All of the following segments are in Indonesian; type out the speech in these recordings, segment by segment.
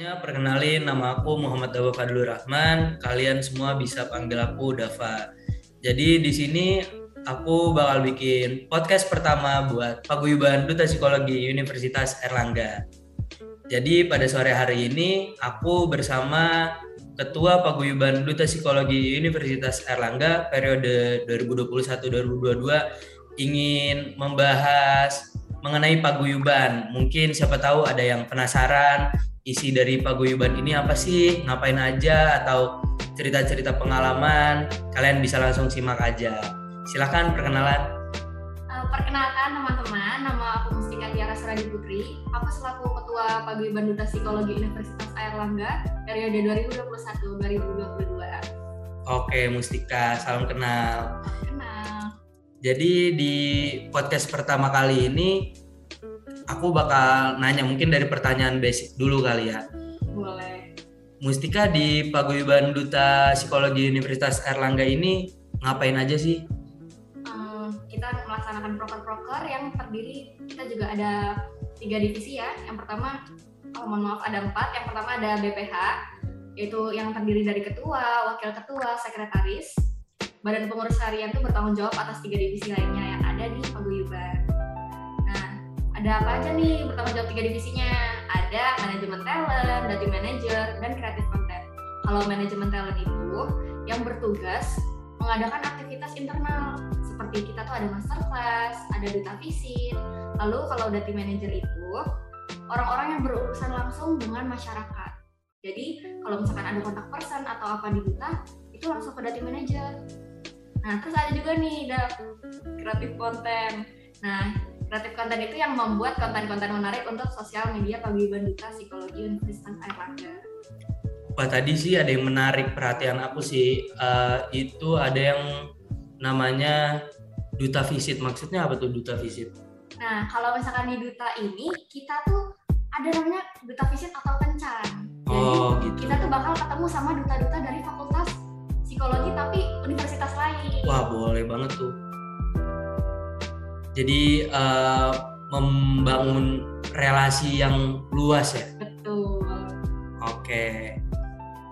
Semuanya perkenalin nama aku Muhammad Dawa Fadlur Rahman. Kalian semua bisa panggil aku Dava. Jadi di sini aku bakal bikin podcast pertama buat Paguyuban Duta Psikologi Universitas Erlangga. Jadi pada sore hari ini aku bersama Ketua Paguyuban Duta Psikologi Universitas Erlangga periode 2021-2022 ingin membahas mengenai paguyuban. Mungkin siapa tahu ada yang penasaran isi dari paguyuban ini apa sih, ngapain aja atau cerita-cerita pengalaman, kalian bisa langsung simak aja. Silahkan perkenalan. Uh, perkenalkan teman-teman, nama aku Mustika Tiara Suradi Putri. Aku selaku Ketua Paguyuban Duta Psikologi Universitas Airlangga periode 2021-2022. Oke, Mustika, salam kenal. Kenal. Jadi di podcast pertama kali ini aku bakal nanya mungkin dari pertanyaan basic dulu kali ya. Boleh. Mustika di Paguyuban Duta Psikologi Universitas Erlangga ini ngapain aja sih? Um, kita melaksanakan proker-proker yang terdiri kita juga ada tiga divisi ya. Yang pertama, oh, mohon maaf ada empat. Yang pertama ada BPH, yaitu yang terdiri dari ketua, wakil ketua, sekretaris. Badan pengurus harian itu bertanggung jawab atas tiga divisi lainnya yang ada di Paguyuban. Ada apa aja nih bertanggung jawab tiga divisinya? Ada manajemen talent, data manager, dan kreatif content. Kalau manajemen talent itu yang bertugas mengadakan aktivitas internal seperti kita tuh ada masterclass, ada duta visit. Lalu kalau data manager itu orang-orang yang berurusan langsung dengan masyarakat. Jadi kalau misalkan ada kontak person atau apa di duta itu langsung ke data manager. Nah terus ada juga nih ada kreatif konten. Nah kreatif konten itu yang membuat konten-konten menarik untuk sosial media paguyuban duta psikologi Universitas Airlangga. Wah tadi sih ada yang menarik perhatian aku sih. Uh, itu ada yang namanya duta visit. Maksudnya apa tuh duta visit? Nah kalau misalkan di duta ini kita tuh ada namanya duta visit atau kencan. Jadi Oh gitu. kita tuh bakal ketemu sama duta-duta dari fakultas psikologi tapi universitas lain. Wah boleh banget tuh. Jadi uh, membangun relasi yang luas ya. Betul. Oke.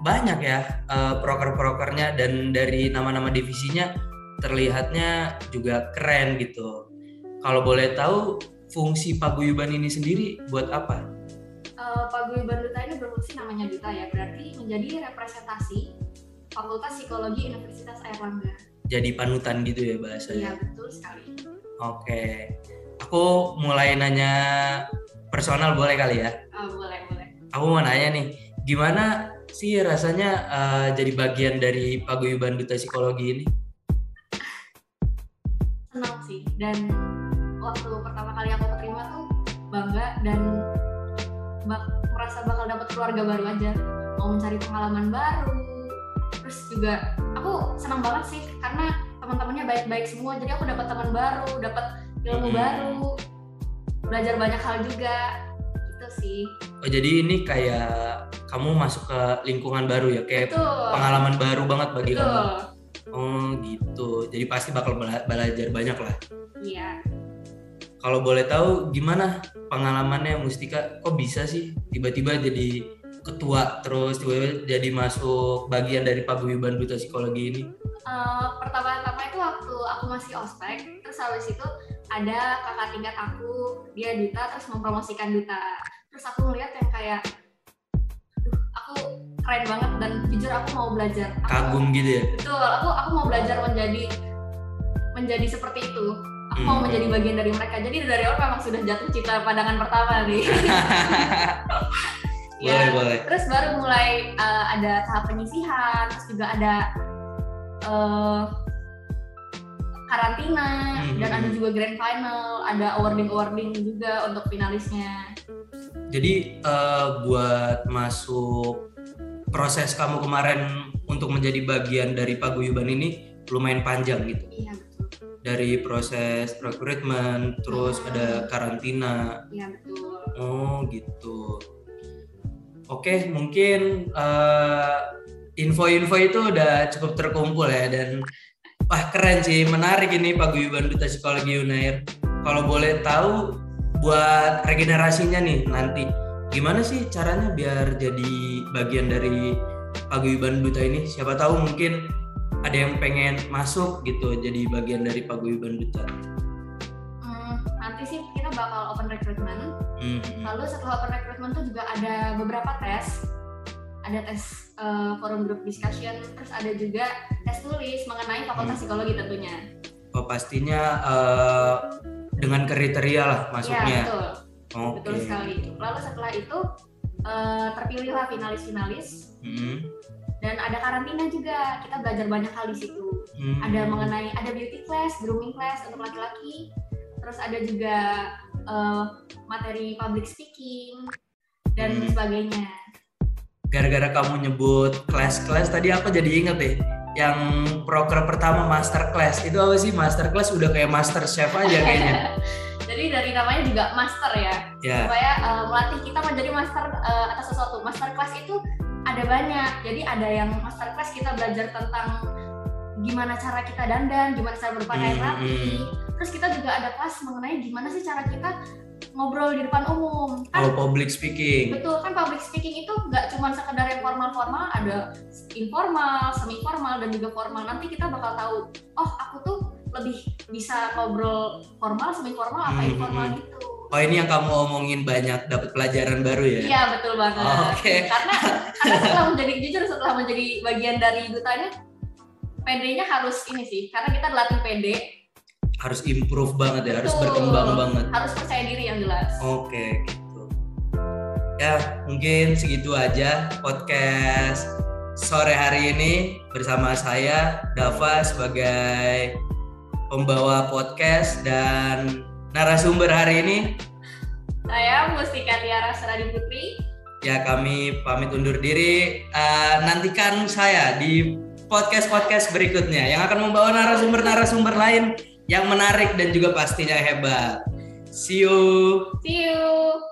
Banyak ya uh, proker-prokernya dan dari nama-nama divisinya terlihatnya juga keren gitu. Kalau boleh tahu fungsi paguyuban ini sendiri buat apa? Uh, Paguyuban Duta ini berfungsi namanya duta ya, berarti menjadi representasi Fakultas Psikologi Universitas Airlangga. Jadi panutan gitu ya Iya bahasanya. betul sekali. Oke. Aku mulai nanya personal boleh kali ya? Uh, boleh boleh. Aku mau nanya nih, gimana sih rasanya uh, jadi bagian dari paguyuban duta psikologi ini? Senang sih dan waktu pertama kali aku keterima tuh bangga dan bak- merasa bakal dapat keluarga baru aja. Mau mencari pengalaman baru. Terus juga aku senang banget sih karena teman-temannya baik-baik semua. Jadi aku dapat teman baru, dapat ilmu Hmm. baru, belajar banyak hal juga. Gitu sih. Oh jadi ini kayak kamu masuk ke lingkungan baru ya, kayak Betul. pengalaman baru banget bagi Betul. kamu. Oh gitu. Jadi pasti bakal bela- belajar banyak lah. Iya. Kalau boleh tahu gimana pengalamannya Mustika? Kok bisa sih tiba-tiba jadi ketua terus tiba-tiba jadi masuk bagian dari paguyuban duta psikologi ini? Eh, pertama-tama itu waktu masih ospek, terus habis itu ada kakak tingkat aku, dia duta terus mempromosikan duta. Terus aku ngeliat yang kayak, aduh, aku keren banget dan jujur aku mau belajar. Aku, Kagum gitu ya? Betul, aku aku mau belajar menjadi menjadi seperti itu. Aku mau Hmm. menjadi bagian dari mereka. Jadi dari awal memang sudah jatuh cinta pandangan pertama nih. boleh Ya. boleh. Terus baru mulai uh, ada tahap penyisihan, terus juga ada uh, karantina Mhm. dan ada juga grand final, ada awarding awarding juga untuk finalisnya. Jadi eh, buat masuk proses kamu kemarin untuk menjadi bagian dari paguyuban ini lumayan panjang gitu. Iya betul, Dari proses recruitment, terus Hmm. ada karantina. iya betul. Oh gitu. Oke, mungkin eh, info-info itu udah cukup terkumpul ya dan wah keren sih, menarik ini paguyuban duta psikologi Unair. Kalau boleh tahu buat regenerasinya nih nanti gimana sih caranya biar jadi bagian dari paguyuban duta ini? Siapa tahu mungkin ada yang pengen masuk gitu jadi bagian dari paguyuban duta. Hmm, nanti sih kita bakal open recruitment. Hmm. Lalu setelah open recruitment tuh juga ada beberapa tes. Ada tes uh, forum group discussion, terus ada juga tes tulis mengenai fakultas psikologi tentunya. Oh pastinya uh, dengan kriteria lah masuknya. betul, Oke. betul sekali. Lalu setelah itu uh, terpilihlah finalis-finalis Hmm. dan ada karantina juga. Kita belajar banyak hal di situ. Hmm. ada mengenai ada beauty class, grooming class untuk laki-laki, terus ada juga uh, materi public speaking dan Hmm. sebagainya. Gara-gara kamu nyebut kelas-kelas tadi aku jadi inget deh yang proker pertama master class itu apa sih? Master class udah kayak master chef aja kayaknya. Jadi dari namanya juga master ya, ya. Supaya uh, melatih kita menjadi master uh, atas sesuatu. Master class itu ada banyak, jadi ada yang master class kita belajar tentang gimana cara kita dandan, gimana cara berpakaian Hmm, rapi. Terus kita juga ada kelas mengenai gimana sih cara kita ngobrol di depan umum. Kan oh public speaking Betul kan public speaking itu nggak cuma sekedar yang formal-formal, ada informal, semi formal dan juga formal. Nanti kita bakal tahu, oh aku tuh lebih bisa ngobrol formal, semi formal, apa Hmm, informal hmm. gitu. oh ini yang kamu omongin banyak dapat pelajaran baru ya Iya betul banget. Oke. Karena karena setelah menjadi jujur setelah menjadi bagian dari dutanya, PD-nya harus ini sih, karena kita dilatih PD, harus improve banget ya harus berkembang banget. Harus percaya diri yang jelas. oke gitu. Ya mungkin segitu aja podcast sore hari ini bersama saya Dava sebagai pembawa podcast dan narasumber hari ini. Saya Mustika Tiara Seradi Putri. ya kami pamit undur diri. Eh, nantikan saya di podcast podcast berikutnya yang akan membawa narasumber-narasumber lain yang menarik dan juga pastinya hebat see you See you.